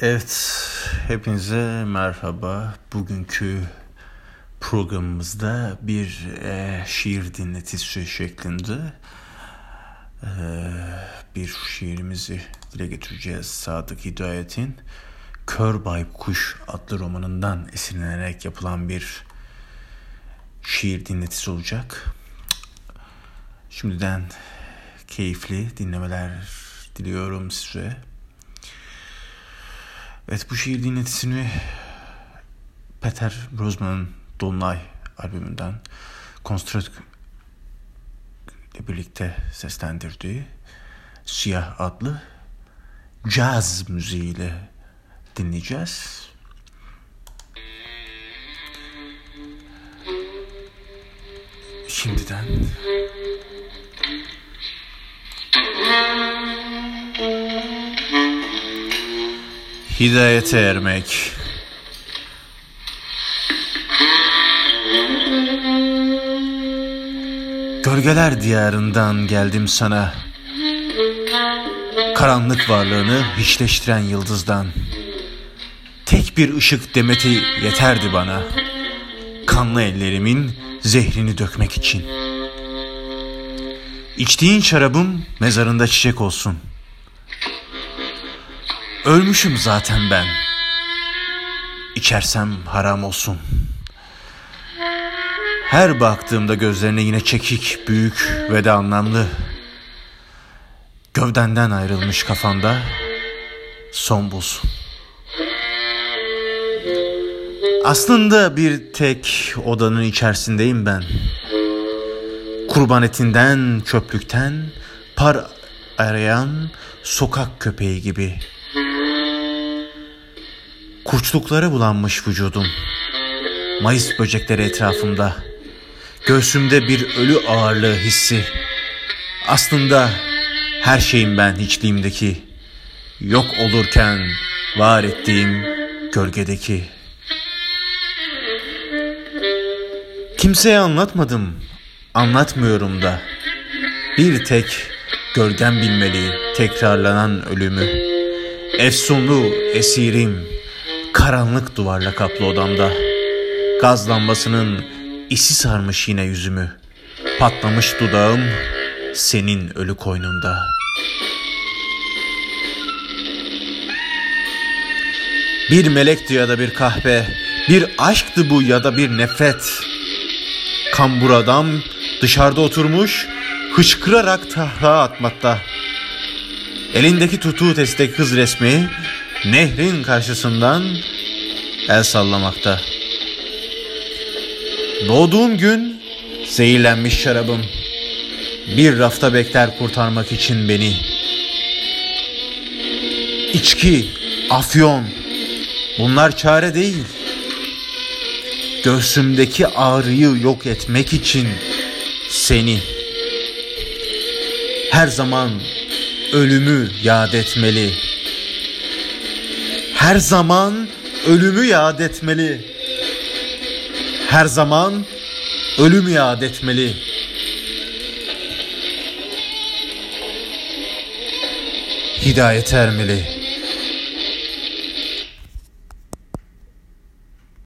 Evet, hepinize merhaba. Bugünkü programımızda bir e, şiir dinletisi şeklinde e, bir şiirimizi dile getireceğiz. Sadık Hidayet'in Kör Baykuş adlı romanından esinlenerek yapılan bir şiir dinletisi olacak. Şimdiden keyifli dinlemeler diliyorum size. Evet bu şiir dinletisini Peter Brosman'ın Dolunay albümünden Konstrat ile birlikte seslendirdiği Siyah adlı caz müziğiyle dinleyeceğiz. Şimdiden hidayete ermek. Gölgeler diyarından geldim sana. Karanlık varlığını hiçleştiren yıldızdan. Tek bir ışık demeti yeterdi bana. Kanlı ellerimin zehrini dökmek için. İçtiğin şarabım mezarında çiçek olsun.'' Ölmüşüm zaten ben. İçersem haram olsun. Her baktığımda gözlerine yine çekik, büyük ve de anlamlı. Gövdenden ayrılmış kafanda son bulsun. Aslında bir tek odanın içerisindeyim ben. Kurban etinden, çöplükten par arayan sokak köpeği gibi.'' Kurçluklara bulanmış vücudum. Mayıs böcekleri etrafımda. Göğsümde bir ölü ağırlığı hissi. Aslında her şeyim ben hiçliğimdeki. Yok olurken var ettiğim gölgedeki. Kimseye anlatmadım, anlatmıyorum da. Bir tek gölgem bilmeli tekrarlanan ölümü. Efsunlu esirim, Karanlık duvarla kaplı odamda. Gaz lambasının isi sarmış yine yüzümü. Patlamış dudağım senin ölü koynunda. Bir melekti ya da bir kahve, bir aşktı bu ya da bir nefret. Kambur adam dışarıda oturmuş, hışkırarak tahra atmakta. Elindeki tutuğu testteki kız resmi nehrin karşısından el sallamakta. Doğduğum gün zehirlenmiş şarabım bir rafta bekler kurtarmak için beni. İçki, afyon bunlar çare değil. Göğsümdeki ağrıyı yok etmek için seni her zaman ölümü yad etmeli.'' Her zaman ölümü yad etmeli. Her zaman ölümü yad etmeli. Hidayet ermeli.